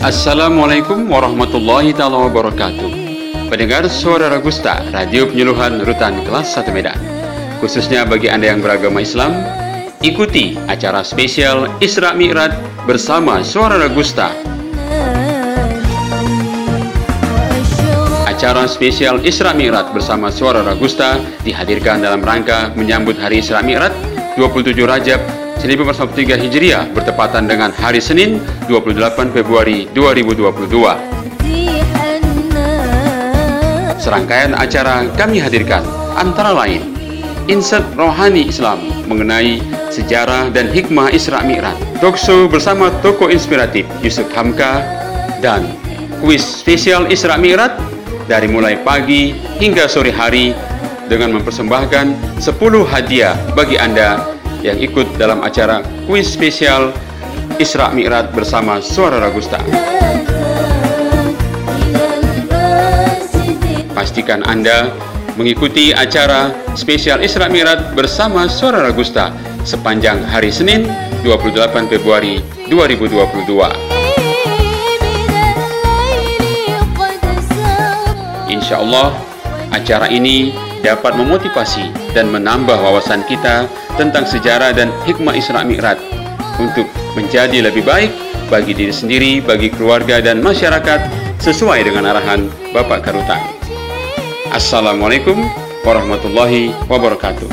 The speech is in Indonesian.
Assalamualaikum warahmatullahi taala wabarakatuh. Pendengar Suara Ragusta, radio penyuluhan Rutan Kelas 1 Medan. Khususnya bagi Anda yang beragama Islam, ikuti acara spesial Isra Mi'raj bersama Suara Ragusta. Acara spesial Isra Mi'raj bersama Suara Ragusta dihadirkan dalam rangka menyambut Hari Isra Mi'raj 27 Rajab 1443 Hijriah bertepatan dengan hari Senin 28 Februari 2022. Serangkaian acara kami hadirkan antara lain Insert Rohani Islam mengenai sejarah dan hikmah Isra Mi'raj, talkshow bersama tokoh inspiratif Yusuf Hamka dan kuis spesial Isra Mi'raj dari mulai pagi hingga sore hari dengan mempersembahkan 10 hadiah bagi Anda yang ikut dalam acara kuis spesial Isra Mi'raj bersama Suara Ragusta. Pastikan Anda mengikuti acara spesial Isra Mi'raj bersama Suara Ragusta sepanjang hari Senin 28 Februari 2022. Insya Allah acara ini dapat memotivasi dan menambah wawasan kita tentang sejarah dan hikmah Isra Mi'raj untuk menjadi lebih baik bagi diri sendiri, bagi keluarga dan masyarakat sesuai dengan arahan Bapak Karutan. Assalamualaikum warahmatullahi wabarakatuh.